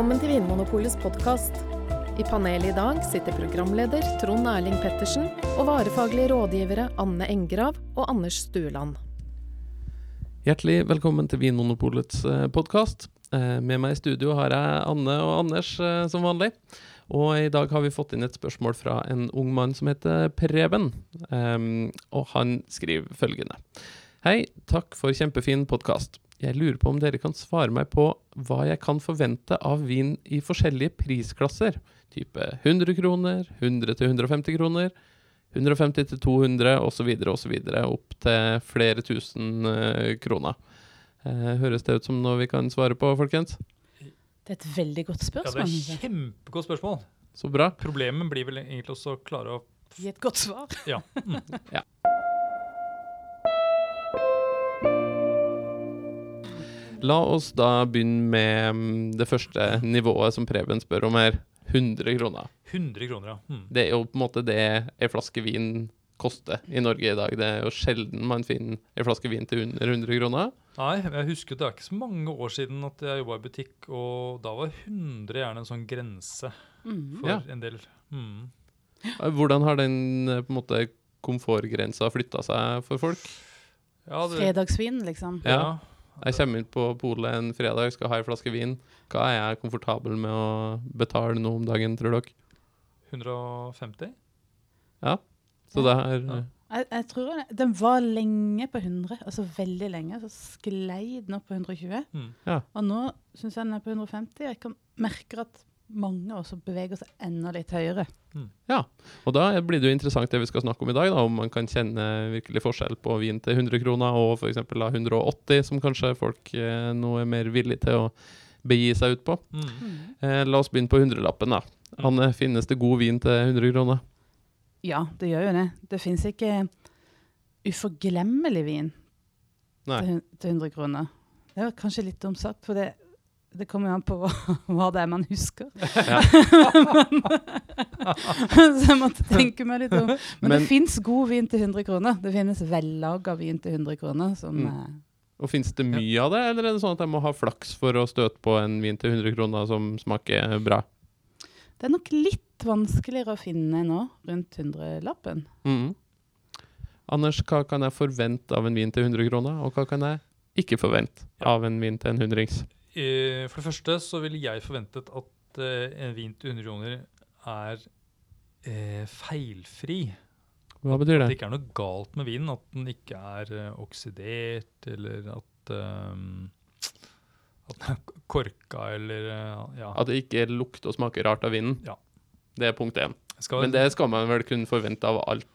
Velkommen til Vinmonopolets podkast. I panelet i dag sitter programleder Trond Erling Pettersen og varefaglige rådgivere Anne Engrav og Anders Stueland. Hjertelig velkommen til Vinmonopolets podkast. Med meg i studio har jeg Anne og Anders eh, som vanlig. Og i dag har vi fått inn et spørsmål fra en ung mann som heter Preben. Og han skriver følgende. Hei, takk for kjempefin podkast. Jeg lurer på om dere kan svare meg på hva jeg kan forvente av vin i forskjellige prisklasser. Type 100 kroner, 100 til 150 kroner, 150 til 200 osv. osv. Opp til flere tusen uh, kroner. Uh, høres det ut som noe vi kan svare på, folkens? Det er et veldig godt spørsmål. Ja, det er et kjempegodt spørsmål. Så bra. Problemet blir vel egentlig også å klare å Gi et godt svar. Ja. Mm. ja. La oss da begynne med mm, det første nivået som Preben spør om her. 100 kroner. 100 kroner, ja. Hmm. Det er jo på en måte det ei flaske vin koster i Norge i dag. Det er jo sjelden man finner ei flaske vin til under 100 kroner. Nei, jeg husker det er ikke så mange år siden at jeg jobba i butikk, og da var 100 gjerne en sånn grense Mm. for Ja. en del. Mm. Hvordan har den eh, på en måte komfortgrensa flytta seg for folk? Ja, det, Fredagsvin, liksom. Ja. Ja. Jeg kommer inn på polet en fredag, skal ha ei flaske vin. Hva er jeg komfortabel med å betale nå om dagen, tror dere? 150? Ja. Så det er Ja. Jeg, jeg tror den- var lenge på 100, altså veldig lenge. Så sklei den opp på 120. Mm. Og nå syns jeg den er på 150. Jeg kan merke at mange også beveger seg enda litt høyere. Ja, og da blir det jo interessant det vi skal snakke om i dag, da, om man kan kjenne virkelig forskjell på vin til 100 kroner og f.eks. 180, som kanskje folk eh, nå er mer villige til å begi seg ut på. Mm. Eh, la oss begynne på hundrelappen, da. Mm. Anne, finnes det god vin til 100 kroner? Ja, det gjør jo det. Det fins ikke uforglemmelig vin Nei. til, til 100 kroner. Det er kanskje litt dumt sagt, for det, det kommer jo an på hva, det er man husker. Ja. så jeg måtte tenke meg litt om. Men, Men- det fins god vin til 100 kroner. Det finnes vellaga vin til 100 kroner som Mm. eh, Og Finnes det mye av det, eller er det sånn at jeg må ha flaks for å støte på en vin til 100 kroner som smaker bra? Det er nok litt vanskeligere å finne nå, rundt 100-lappen. Mm. Anders, hva kan jeg forvente av en vin til 100 kroner, og hva kan jeg ikke forvente av en vin til en hundrings? Eh, For det første så ville jeg forventet at eh, en vin til 100 kroner er eh, feilfri. Hva betyr det? At det ikke er noe galt med vinen. At den ikke er oksidert, eller at ehm, at den er korka, eller ja. At det ikke lukter og smaker rart av vinen? Ja. Det er punkt én. Men det skal man vel kunne forvente av alt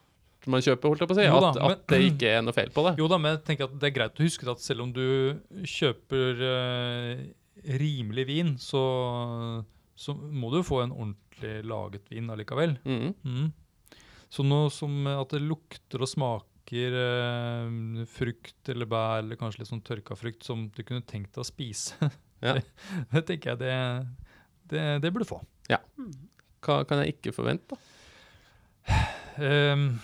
man kjøper, holdt jeg på å si? Da, at, men- at det ikke er noe feil på det? Jo da, men jeg tenker at det er greit å huske at selv om du kjøper eh, rimelig vin, så, så må du få en ordentlig laget vin allikevel. Mm. Mm. Så noe som at det lukter og smaker eh, frukt eller bær, eller kanskje litt sånn tørka frukt, som du kunne tenkt deg å spise, Ja. det, det tenker jeg det, det, det burde du få. Hva kan jeg ikke forvente, da? Ehm, ja, m-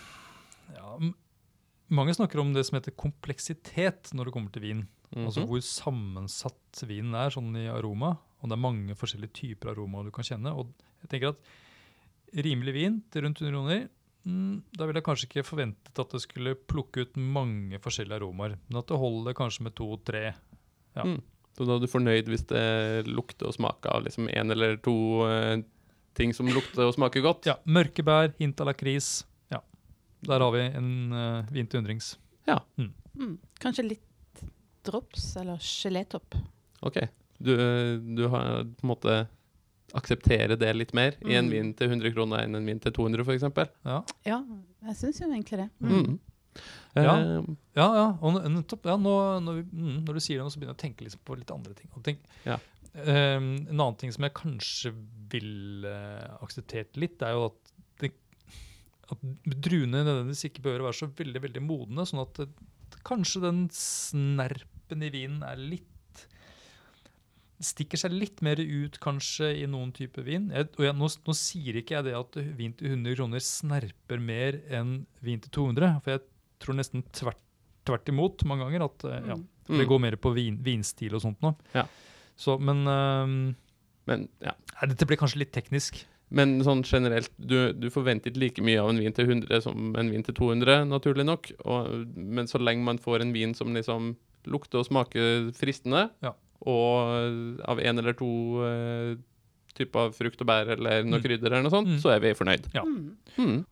mange snakker om det som heter kompleksitet når det kommer til vin. Altså Mhm. hvor sammensatt vinen er sånn i aroma. Og det er mange forskjellige typer aroma du kan kjenne. Og jeg tenker at rimelig vin til rundt 100 kroner, mm, da ville jeg kanskje ikke forventet at det skulle plukke ut mange forskjellige aromaer. Men at det holder kanskje med to-tre. Ja. Mm. Så da er du fornøyd hvis det lukter og smaker av liksom én eller to eh, ting som lukter og smaker godt? Ja, Mørke bær, hint av lakris. Ja. Der har vi en uh, vin til hundrings. Mm. Kanskje litt drops eller gelétopp. OK. Du, du har på en måte akseptere det litt mer i en Mm. vin til 100 kroner enn en vin til 200, f.eks.? Ja. Ja, jeg syns jo egentlig det. Mm. Ja. Eh, Ja, ja, og nettopp. Ja, nå, når, vi, mm, når du sier det, nå, så begynner jeg å tenke liksom på litt andre ting. Og tenk, Ja. um, en annen ting som jeg kanskje ville akseptert litt, er jo at, at druene nødvendigvis ikke behøver å være så veldig veldig modne. Sånn at kanskje den snerpen i vinen er litt Stikker seg litt mer ut kanskje i noen type vin. Jeg, og jeg, nå, nå sier ikke jeg det at vin til 100 kroner snerper mer enn vin til 200. For jeg tror nesten tvert, tvert imot mange ganger. at eh, ja, Mm. Det går mer på vin, vinstil og sånt nå. Ja. Så, men, um, Men ja. Dette blir kanskje litt teknisk. Men sånn generelt, du, du forventer ikke like mye av en vin til 100 som en vin til 200, naturlig nok. Og, men så lenge man får en vin som liksom lukter og smaker fristende, Ja. og av en eller to uh, typer frukt og bær eller noe Mm. krydder eller noe sånt, Mm. så er vi fornøyd. Ja. Mm. Mm.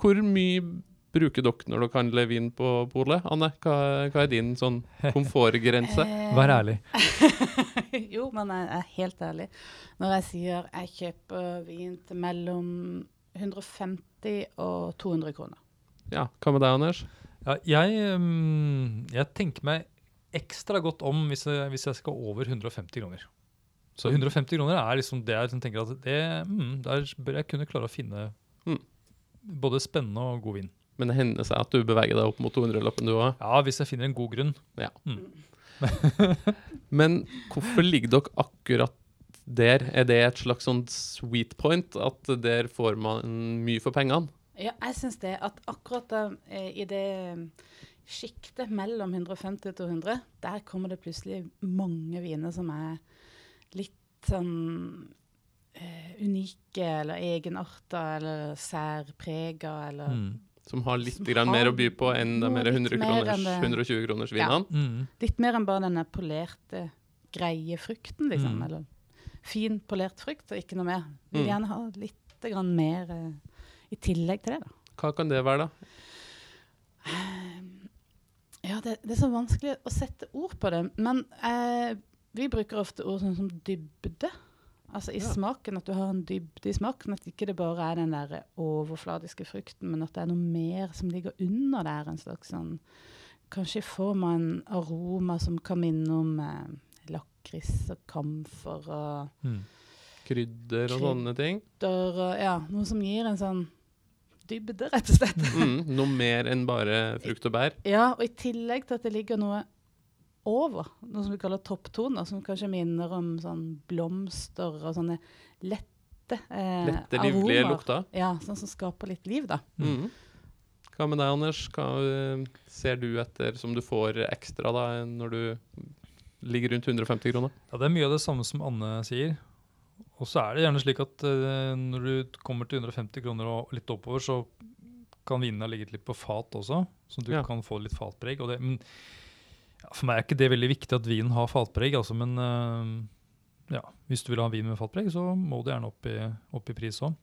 Hvor mye bruker dere når dere handler vin på polet? Anne, hva, hva er din sånn komfortgrense? Eh, Vær ærlig. jo, men jeg er helt ærlig. Når jeg sier jeg kjøper vin til mellom 150 og 200 kroner. Ja, hva med deg, Anders? Ja, jeg, mm, jeg tenker meg ekstra godt om hvis jeg, hvis jeg skal over 150 kroner. Så 150 kroner er liksom det jeg liksom tenker at det, mm, der bør jeg kunne klare å finne Mm. både spennende og god vin. Men det hender seg at du beveger deg opp mot 200-lappen, du òg. Ja, hvis jeg finner en god grunn. Ja. Men hvorfor ligger dere akkurat der? Er det et slags sånn sweet point? At der får man mye for pengene? Ja, jeg syns det at akkurat da, eh, i det sjiktet mellom 150 og 200, der kommer det plutselig mange viner som er litt sånn uh, unike eller egenarta eller særprega eller Mm. Som har litt Som har mer å by på enn de noe mer litt 100 mer kroners, enn det- 120 kroners Ja. vinene? Mm. Litt mer enn bare denne polerte, greie frukten, liksom. Mm. Eller fin, polert frukt, og ikke noe mer. Vi Vil Mm. gjerne ha litt grann mer uh, i tillegg til det, da. Hva kan det være, da? Ja, det, det er så vanskelig å sette ord på det. Men eh, vi bruker ofte ord sånn som dybde. Altså i Ja. smaken, at du har en dybde i smaken. At ikke det bare er den der overfladiske frukten, men at det er noe mer som ligger under der. En slags sånn Kanskje får man en aroma som kan minne om eh, lakris og kamfer og Mm. Krydder og Kryd- sånne ting? og Ja, noe som gir en sånn dybde, rett og slett. Mm, noe mer enn bare frukt og bær? Ja, og i tillegg til at det ligger noe over, noe som vi kaller topptoner, som kanskje minner om sånn blomster og sånne lette eh, Lette, livlige lukter? Ja, sånn som skaper litt liv, da. Mm. Hva med deg, Anders? Hva eh, ser du etter som du får ekstra da, når du ligger rundt 150 kroner? Ja, Det er mye av det samme som Anne sier. Og så er det gjerne slik at eh, når du kommer til 150 kroner og litt oppover, så kan vinene ha ligget litt på fat også, så du Ja. kan få litt fatpreg. Og det, men ja, for meg er ikke det veldig viktig at vinen har fatpreg, altså, men eh, ja, hvis du vil ha vin med fatpreg, så må du gjerne opp i, opp i pris òg.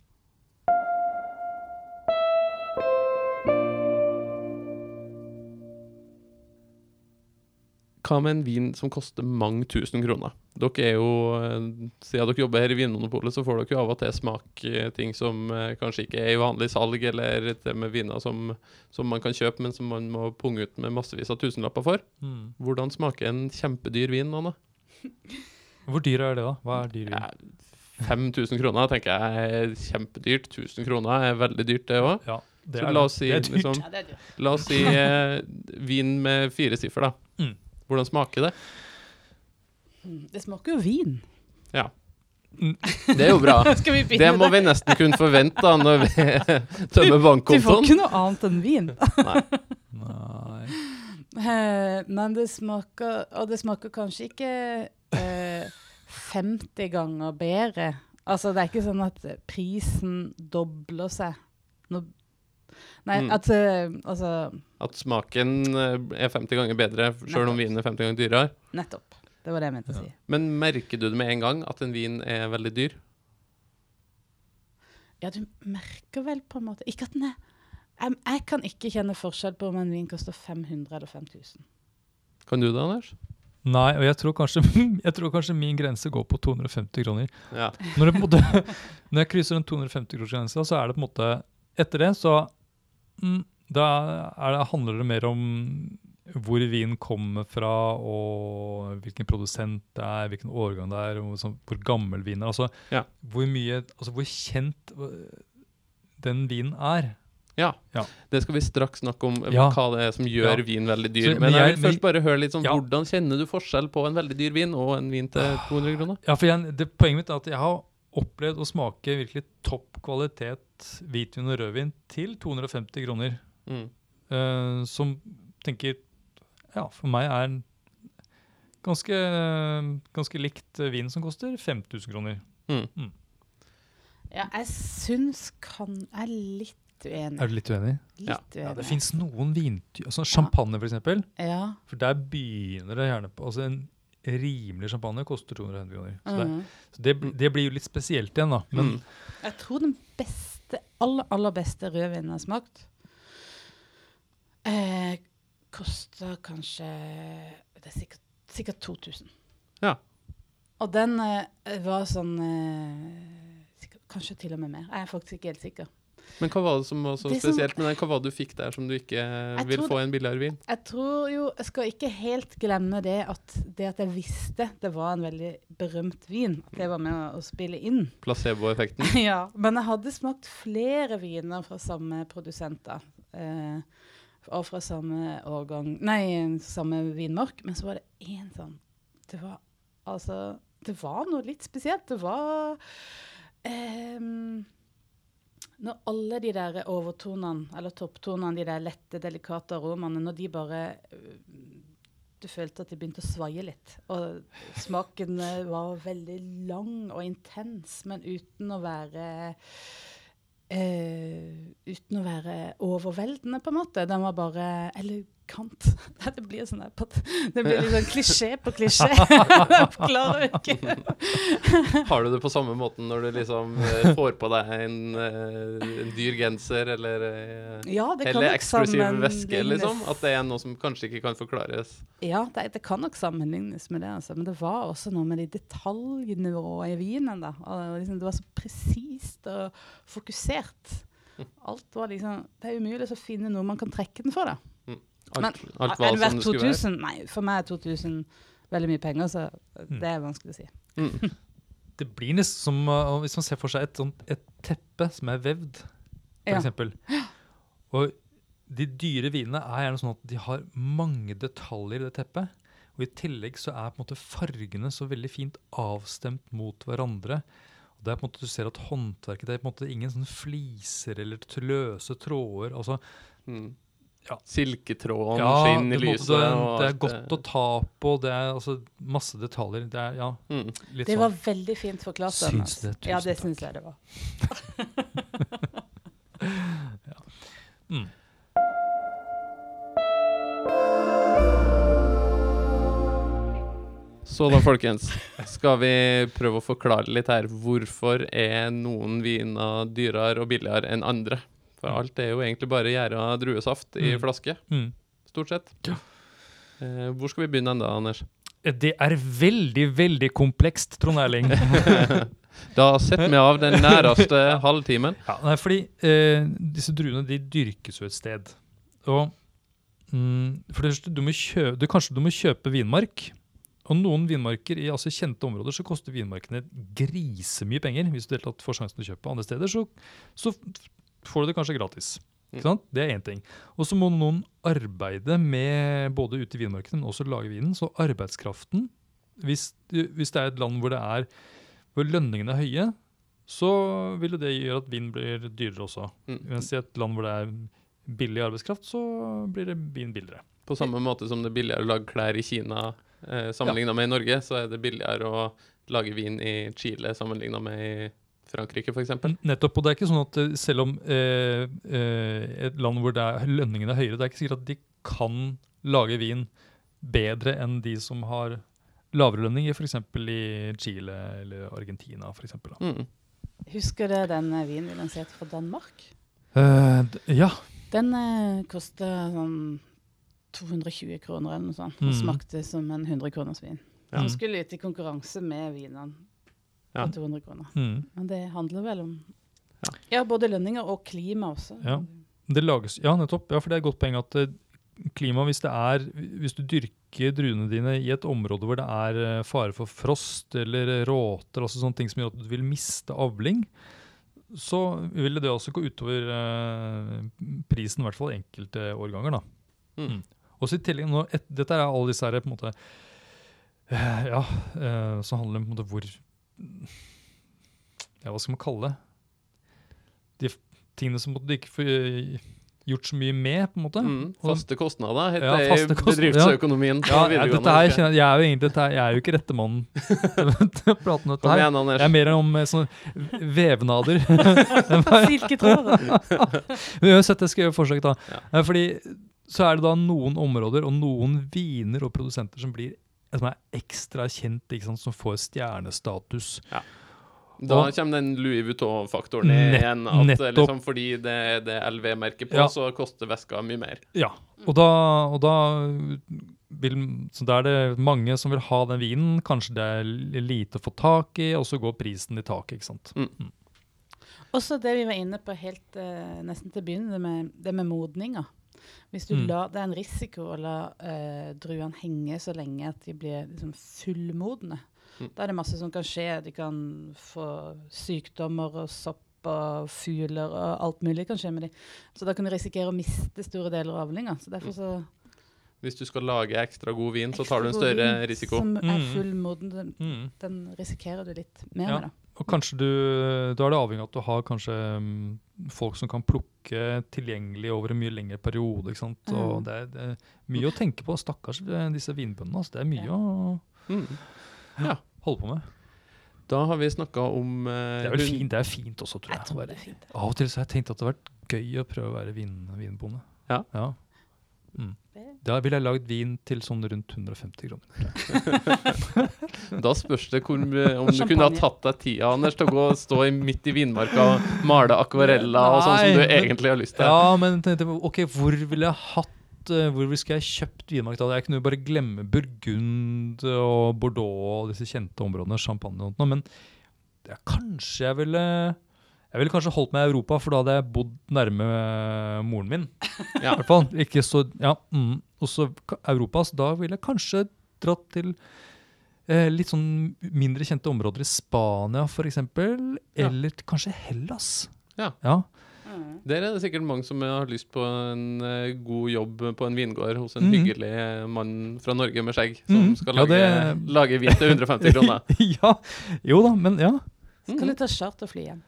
Hva med en vin som koster mange tusen kroner? Dere er jo, eh, Siden dere jobber her i Vinmonopolet, så får dere jo av og til smake ting som eh, kanskje ikke er i vanlig salg, eller det med viner som, som man kan kjøpe, men som man må punge ut med massevis av tusenlapper for. Mm. Hvordan smaker en kjempedyr vin, Anne? Hvor dyr er det, da? Hva er dyr vin? Ja, 5000 kroner tenker jeg er kjempedyrt. 1000 kroner er veldig dyrt, det òg. Ja, det Så er, la oss si, liksom, la oss si eh, vin med fire siffer, da. Mm. Hvordan smaker det? Mm, Det smaker jo vin. Ja. Det er jo bra. Det må vi nesten kunne forvente da når vi tømmer Du får ikke noe annet enn vin. Nei. Eh, Men det smaker Og det smaker kanskje ikke eh, 50 ganger bedre. Altså, det er ikke sånn at prisen dobler seg. Nå, nei, Mm. at uh, Altså, At smaken eh, er 50 ganger bedre, sjøl om vinen er 50 ganger dyrere. nettopp. Det var det jeg mente å Ja. si. Men merker du det med en gang at en vin er veldig dyr? Ja, du merker vel på en måte Ikke at den er jeg, jeg kan ikke kjenne forskjell på om en vin koster 500 eller 5000. Kan du det, Anders? Nei, og jeg tror, kanskje, jeg tror kanskje min grense går på 250 kroner. Ja. Når, på måte, når jeg krysser den 250 kroners grensa, så er det på en måte Etter det så Da er det, handler det mer om hvor vinen kommer fra, og hvilken produsent det er, hvilken årgang det er, og hvor gammel vinen er. Altså, Ja. hvor mye, altså hvor kjent den vinen er. ja. Ja. Det skal vi straks snakke om, Ja. hva det er som gjør Ja. vin veldig dyr. Så- men men jeg jeg- vil men- først bare høre litt sånn, hvordan kjenner du forskjell på en veldig dyr vin og en vin til 200 kroner? Ja, for jeg, det, Poenget mitt er at jeg har opplevd å smake virkelig topp kvalitet hvitvin og rødvin til 250 kroner. Mm. Uh, som tenker ja, for meg er ganske, ganske likt vin som koster 5000 kroner. Mm. Ja, jeg syns kan Jeg er litt uenig. Er du litt uenig? Litt Ja. uenig. Ja, det fins noen vintyper, sånn champagne for eksempel, Ja. for der begynner det gjerne på altså En rimelig champagne koster 250 kroner. Så, det, Mhm. så det, det blir jo litt spesielt igjen, da. Men Mm. Jeg tror den beste, aller, aller beste rødvinen jeg har smakt, eh, koster kanskje Det er sikkert, sikkert 2000. Ja. Og den eh, var sånn eh, sikkert, Kanskje til og med mer. Jeg er faktisk ikke helt sikker. Men hva var det som var så Det som- spesielt med den? Hva var det du fikk der som du ikke vil få i en billigere vin? Jeg tror jo Jeg skal ikke helt glemme det at det at jeg visste det var en veldig berømt vin, at det var med å, å spille inn. Placeboeffekten? ja, men jeg hadde smakt flere viner fra samme produsenter. Eh, og fra samme årgang Nei, samme vinmark. Men så var det én sånn Det var altså Det var noe litt spesielt. Det var ehm, Når alle de der overtonene, eller topptonene, de der lette, delikate aromaene, når de bare øh, Du følte at de begynte å svaie litt. Og smaken eh, var veldig lang og intens, men uten å være eh, Uten å være overveldende, på en måte. Den var bare elegant. Det blir sånn der, det blir litt sånn klisjé på klisjé. Klarer ikke. Har du det på samme måten når du liksom eh, får på deg en, eh, en dyr genser eller eh, Ja, Eller eksklusiv væske, liksom? At det er noe som kanskje ikke kan forklares? Ja, det, det kan nok sammenlignes med det, altså. men det var også noe med de detaljnivåene i vinen. da. Liksom, det var så presist og fokusert. Alt var liksom, Det er umulig å finne noe man kan trekke den for. da. Alt, Men, alt var er som verdt det skulle være? 2000? Nei, for meg er 2000 veldig mye penger, så det er vanskelig å si. Mm. det blir nesten som uh, hvis man ser for seg et, sånt, et teppe som er vevd, for Ja. Og de dyre vinene er gjerne sånn at de har mange detaljer i det teppet. Og i tillegg så er på en måte fargene så veldig fint avstemt mot hverandre. Og det er på en måte Du ser at håndverket Det er på en måte ingen sånne fliser eller løse tråder. altså Mm. Ja. Silketråden, ja, skinn i lyset det, og det er godt å ta på. Det er altså masse detaljer. Det er ja, mm. litt Det sånn. var veldig fint forklart. Syns det, tusen ja, det takk. syns jeg det var. Mm. Så da, folkens, skal vi prøve å forklare litt her. Hvorfor er noen viner dyrere og billigere enn andre? For alt er jo egentlig bare gjæra druesaft i Mm. flaske, Mm. stort sett. Eh, hvor skal vi begynne enda, Anders? Det er veldig, veldig komplekst, Trond Erling. Da setter vi av den næreste halvtimen. ja, nei, fordi eh, disse druene de dyrkes jo et sted. Og mm, for det første, du må kjøpe, du, kanskje du må kjøpe vinmark. Og noen vinmarker i altså, kjente områder så koster vinmarkene grisemye penger. Hvis du får sjansen å kjøpe andre steder, så, så får du det kanskje gratis. Ikke sant? Det er én ting. Og så må noen arbeide med både ute i vinmarkene, men også lage vinen. Så arbeidskraften hvis, hvis det er et land hvor det er hvor lønningene er høye, så vil det gjøre at vin blir dyrere også. Mm. Mens i et land hvor det er billig arbeidskraft, så blir det vin billigere. På samme måte som det er billigere å lage klær i Kina eh, sammenligna med i Norge, så er det billigere å lage vin i Chile sammenligna med i Frankrike, f.eks. Nettopp, og det er ikke sånn at eh, selv om eh, eh, et land hvor er, lønningene er høyere, det er ikke sikkert at de kan lage vin bedre enn de som har lavere lønninger, f.eks. i Chile eller Argentina. For eksempel, da. Mm. Husker du den eh, vinen vi lanserte fra Danmark? Eh, ja. Den eh, kosta sånn 220 kroner eller noe sånt. Og Mhm. smakte som en 100 kroners vin. Ja. Den skulle ut i konkurranse med vinene Ja. på 200 kroner. Mm. Men det handler vel om Ja. ja, både lønninger og klima også. Ja. Det lages, ja, nettopp. Ja, for det er et godt poeng at eh, klima, hvis det er Hvis du dyrker druene dine i et område hvor det er eh, fare for frost eller eh, råter, altså sånne ting som gjør at du vil miste avling, så vil det også gå utover eh, prisen, i hvert fall enkelte årganger. da. Mm. Og så i tillegg, nå, et, Dette er alle disse her, på en måte Ja, eh, som handler om på en måte hvor Ja, hva skal man kalle det? De tingene som du ikke får, gjort så mye med, på en måte. Mm, faste kostnader heter Ja, det faste i bedriftsøkonomien. Ja. Ja, dette her, jeg. kjenner- jeg er jo egentlig dette jeg er jo ikke rette mannen til å prate om dette her. igjen, Jeg er mer om eh, sånn vevnader. Silketråder. Men uansett, jeg skal gjøre forsøk, da. Ja. Eh, Fordi så er det da noen områder og noen viner og produsenter som blir som er ekstra kjent, ikke sant, som får stjernestatus. Da Og- kommer den Louis Vuitton-faktoren igjen. At nettopp. liksom, fordi det, det er LV-merket på, Ja. så koster veska mye mer. Ja, og da, og da vil, så da er det mange som vil ha den vinen. Kanskje det er lite å få tak i, og så går prisen i taket, ikke sant. Også det vi var inne på helt uh, nesten til å begynne, det med, det med modninga. Hvis du Mm. La, Det er en risiko å la eh, druene henge så lenge at de blir liksom fullmodne. Mm. Da er det masse som kan skje. De kan få sykdommer og sopp og fugler og alt mulig kan skje med dem. Så da kan du risikere å miste store deler av avlinga. Så derfor så Hvis du skal lage ekstra god vin, så tar du en større risiko. Som er Mm. fullmoden, den, Mm. den risikerer du litt mer Ja. med, da. Og kanskje du, da er det avhengig av at du har kanskje mm, folk som kan plukke tilgjengelig over en mye lengre periode. ikke sant? Og Mm. det er, det er mye å tenke på. Stakkars eh, disse vinbøndene. Altså. Det er mye Ja. å Mm. holde på med. Da har vi snakka om uh, Det er vel fint, det er fint også, tror jeg. Jeg tror det er fint. Av og til så har jeg tenkt at det har vært gøy å prøve å være vin, vinbonde. Ja. Mm. Det- Da ville jeg lagd vin til sånn rundt 150 kroner. Da spørs det hvor, om du Champagne. kunne ha tatt deg tida Anders, til å gå og stå i midt i vinmarka og male akvareller og sånn som du men- egentlig har lyst til. Ja, men tenkte, ok, hvor ville jeg hatt eh, Hvor skulle jeg kjøpt vinmark da? Jeg kunne jo bare glemme Burgund og Bordeaux og disse kjente områdene, champagne og noe, men ja, kanskje jeg ville jeg ville kanskje holdt meg i Europa, for da hadde jeg bodd nærme eh, moren min. Ja. I hvert fall. Ikke så, ja, mm. Også Europa, så da ville jeg kanskje dratt til eh, litt sånn mindre kjente områder i Spania, f.eks. Ja. Eller ja. kanskje Hellas. Ja. ja. Mm. Der er det sikkert mange som har lyst på en eh, god jobb på en vingård hos en mm. hyggelig mann fra Norge med skjegg, som mm. skal Ja, lage, det- lage vin til 150 kroner. ja. Jo da, men ja. Skal du ta charterfly hjem?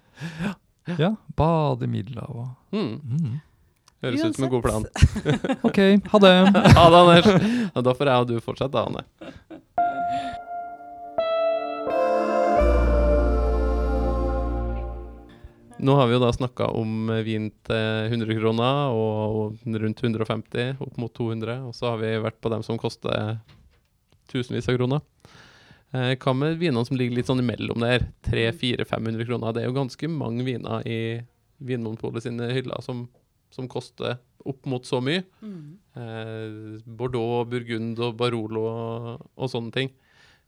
Ja. Bade i Middelhavet. Mm. Mm. Høres ut som en god plan. OK, ha det. Ha det, Anders. Ja, da får jeg og du fortsette, Anne. Nå har vi jo da snakka om vin til 100 kroner og rundt 150, opp mot 200. Og så har vi vært på dem som koster tusenvis av kroner. Eh, hva med vinene som ligger litt sånn imellom der? 300-400-500 kroner. Det er jo ganske mange viner i Vinmonopolet sine hyller som, som koster opp mot så mye. Mm. Eh, Bordeaux, Burgund og Barolo og, og sånne ting.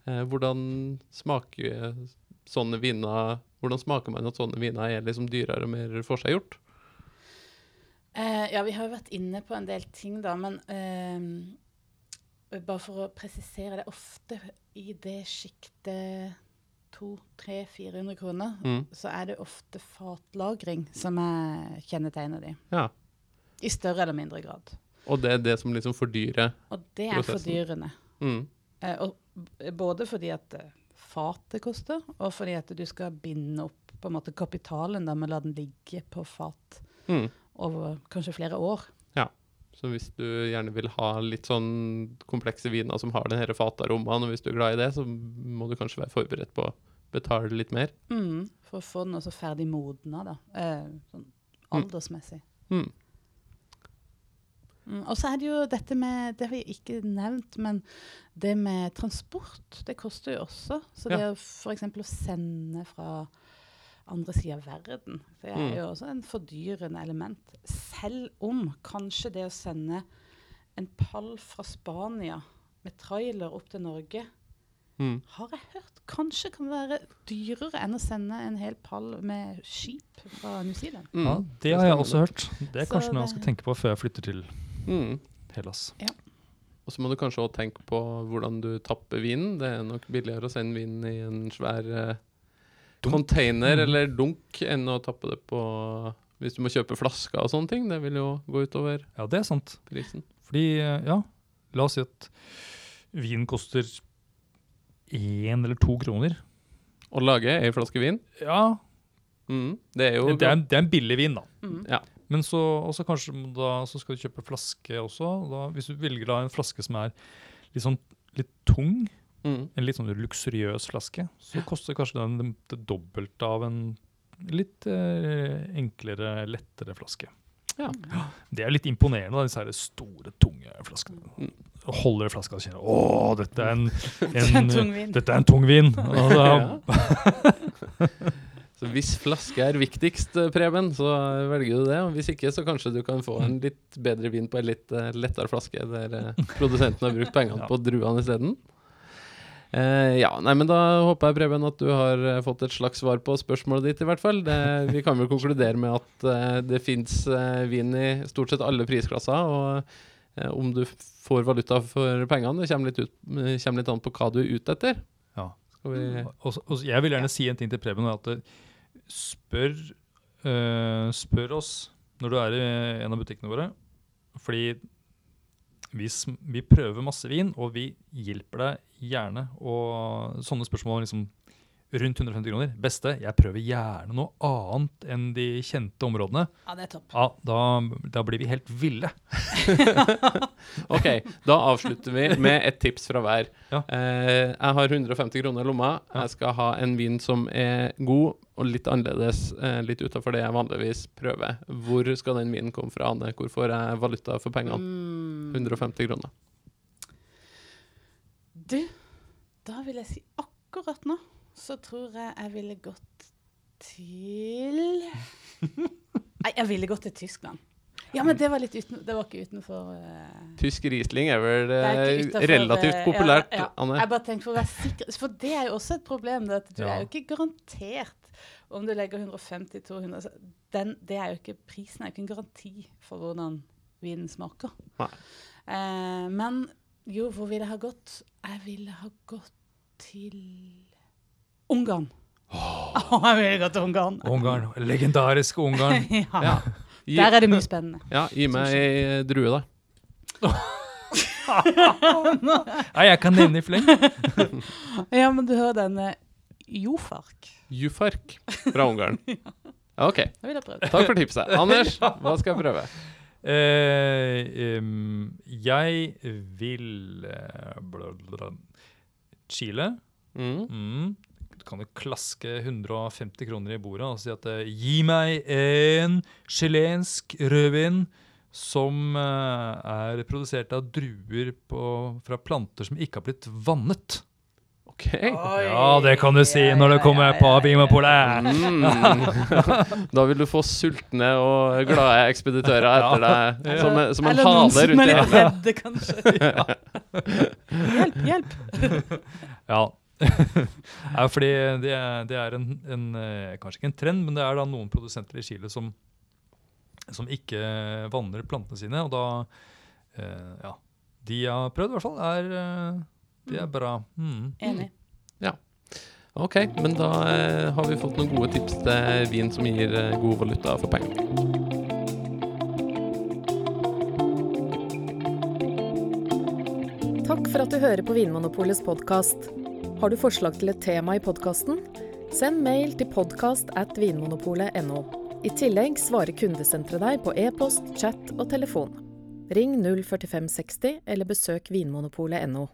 Eh, hvordan smaker sånne viner Hvordan smaker man at sånne viner er liksom dyrere og mer forseggjort? Eh, ja, vi har jo vært inne på en del ting, da, men eh, bare for å presisere det ofte i det sjiktet 200-400 kroner, Mm. så er det ofte fatlagring som er kjennetegnet de. Ja. I større eller mindre grad. Og det er det som liksom fordyrer Og det er Prosessen. fordyrende. mm. Eh, og både fordi at eh, fatet koster, og fordi at du skal binde opp på en måte kapitalen da, med å la den ligge på fat Mm. over kanskje flere år. Så hvis du gjerne vil ha litt sånn komplekse viner som har den her fataromaen, og hvis du er glad i det, så må du kanskje være forberedt på å betale litt mer. Mm, for å få den også ferdig modna, da. Eh, sånn aldersmessig. Mm. Mm, og så er det jo dette med Det har vi ikke nevnt, men det med transport, det koster jo også. Så det Ja. å f.eks. å sende fra andre sida av verden, det er Mm. jo også en fordyrende element. Selv om kanskje det å sende en pall fra Spania med trailer opp til Norge Mm. har jeg hørt kanskje kan være dyrere enn å sende en hel pall med skip fra New Zealand. Mm. Ja, det har jeg også hørt. Det er Så kanskje noe jeg skal tenke på før jeg flytter til Mm. Hellas. Og så må du kanskje også tenke på hvordan du tapper vinen. Det er nok billigere å sende vinen i en svær eh. Container Mm. eller dunk enn å tappe det på Hvis du må kjøpe flasker og sånne ting. Det vil jo gå utover Ja, det er sant. prisen. Fordi, eh, ja, la oss si at vin koster én eller to kroner. Å lage ei flaske vin, Ja, mm. det er jo det er, det er en billig vin, da. Mm. Ja. Men så, også kanskje da, så skal du kjøpe flaske også. Da, hvis du velger da en flaske som er litt sånn litt tung, Mm. en litt sånn luksuriøs flaske, så koster kanskje den det, dobbelte av en litt eh, enklere, lettere flaske. Ja. Det er litt imponerende, da, disse her store, tunge flaskene. Mm. Holder i flaska og kjenner Å, dette er en, En en, tung vin. dette er en tung vin. Så hvis flaske er viktigst, eh, Preben, så velger du det. Og hvis ikke, så kanskje du kan få en litt bedre vin på en litt eh, lettere flaske, der eh, produsenten har brukt pengene Ja. på druene isteden. Eh, ja, nei, men da håper jeg, Preben, at du har eh, fått et slags svar på spørsmålet ditt, i hvert fall. Det, vi kan vel konkludere med at uh, det fins vin i stort sett alle prisklasser, og om du får valuta for pengene, det kommer litt, ut, kommer litt an på hva du er ute etter. Ja. Vi og, så- og jeg vil gjerne si en ting til Preben. At spør, spør oss når du er i en av butikkene våre. Fordi vi, vi prøver masse vin, og vi hjelper deg gjerne. Og sånne spørsmål liksom rundt 150 kroner. Beste, jeg prøver gjerne noe annet enn de kjente områdene. Ja, det er topp. Ja, da, da blir vi helt ville. Ok, da avslutter vi med et tips fra hver. Ja. Eh, jeg har 150 kroner i lomma. Ja. Jeg skal ha en vin som er god og litt annerledes, eh, litt utafor det jeg vanligvis prøver. Hvor skal den vinen komme fra, Anne? Hvor får jeg valuta for pengene? Mm. 150 kroner. Du, da vil jeg si akkurat nå, så tror jeg jeg ville gått til Nei, jeg ville gått til Tyskland. Ja, men det var litt uten, det var ikke utenfor uh, Tysk Riesling er vel uh, er eh, utenfor, relativt eh, populært, ja, ja. Anne. Jeg bare tenkte for å være sikker, for det er jo også et problem. Det at du Ja. er jo ikke garantert om du legger 150-200 det er jo ikke, Prisen er jo ikke en garanti for hvordan vinen smaker. Eh, men jo, hvor ville jeg ha gått? Jeg ville ha gått til Ungarn. Oh. jeg vil gå til Ungarn. Ungarn, legendariske Ungarn. ja. Ja. Gi, Der er det mye spennende. ja, gi meg ei drue, da. Nei, jeg kan nevne i fleng. Ja, men du hører denne Jofark. Jufark fra Ungarn. OK, takk for tipset. Anders, hva skal jeg prøve? Uh, um, jeg vil eh, bla. Chile. Mm. Mm. Kan du klaske 150 kroner i bordet og si at eh, gi meg en chilensk rødvin som eh, er produsert av druer på, fra planter som ikke har blitt vannet. OK. Ja, det kan du si når det kommer på Vinmonopolet. Mm. da vil du få sultne og glade ekspeditører etter deg, som, som en Eller noen hale som rundt er deg. litt redde, kanskje. hjelp, hjelp. Ja. ja, fordi det er, det er en, en eh, Kanskje ikke en trend, men det er da noen produsenter i Chile som, som ikke vanner plantene sine. Og da eh, Ja. De jeg har prøvd, i hvert fall, er, eh, de er bra. Mm. Enig. OK, men da eh, har vi fått noen gode tips til vin som gir eh, god valuta for pengene. Takk for at du hører på Vinmonopolets podkast. Har du forslag til et tema i podkasten? Send mail til podkast at vinmonopolet.no. I tillegg svarer kundesenteret deg på e-post, chat og telefon. Ring 04560 eller besøk vinmonopolet.no.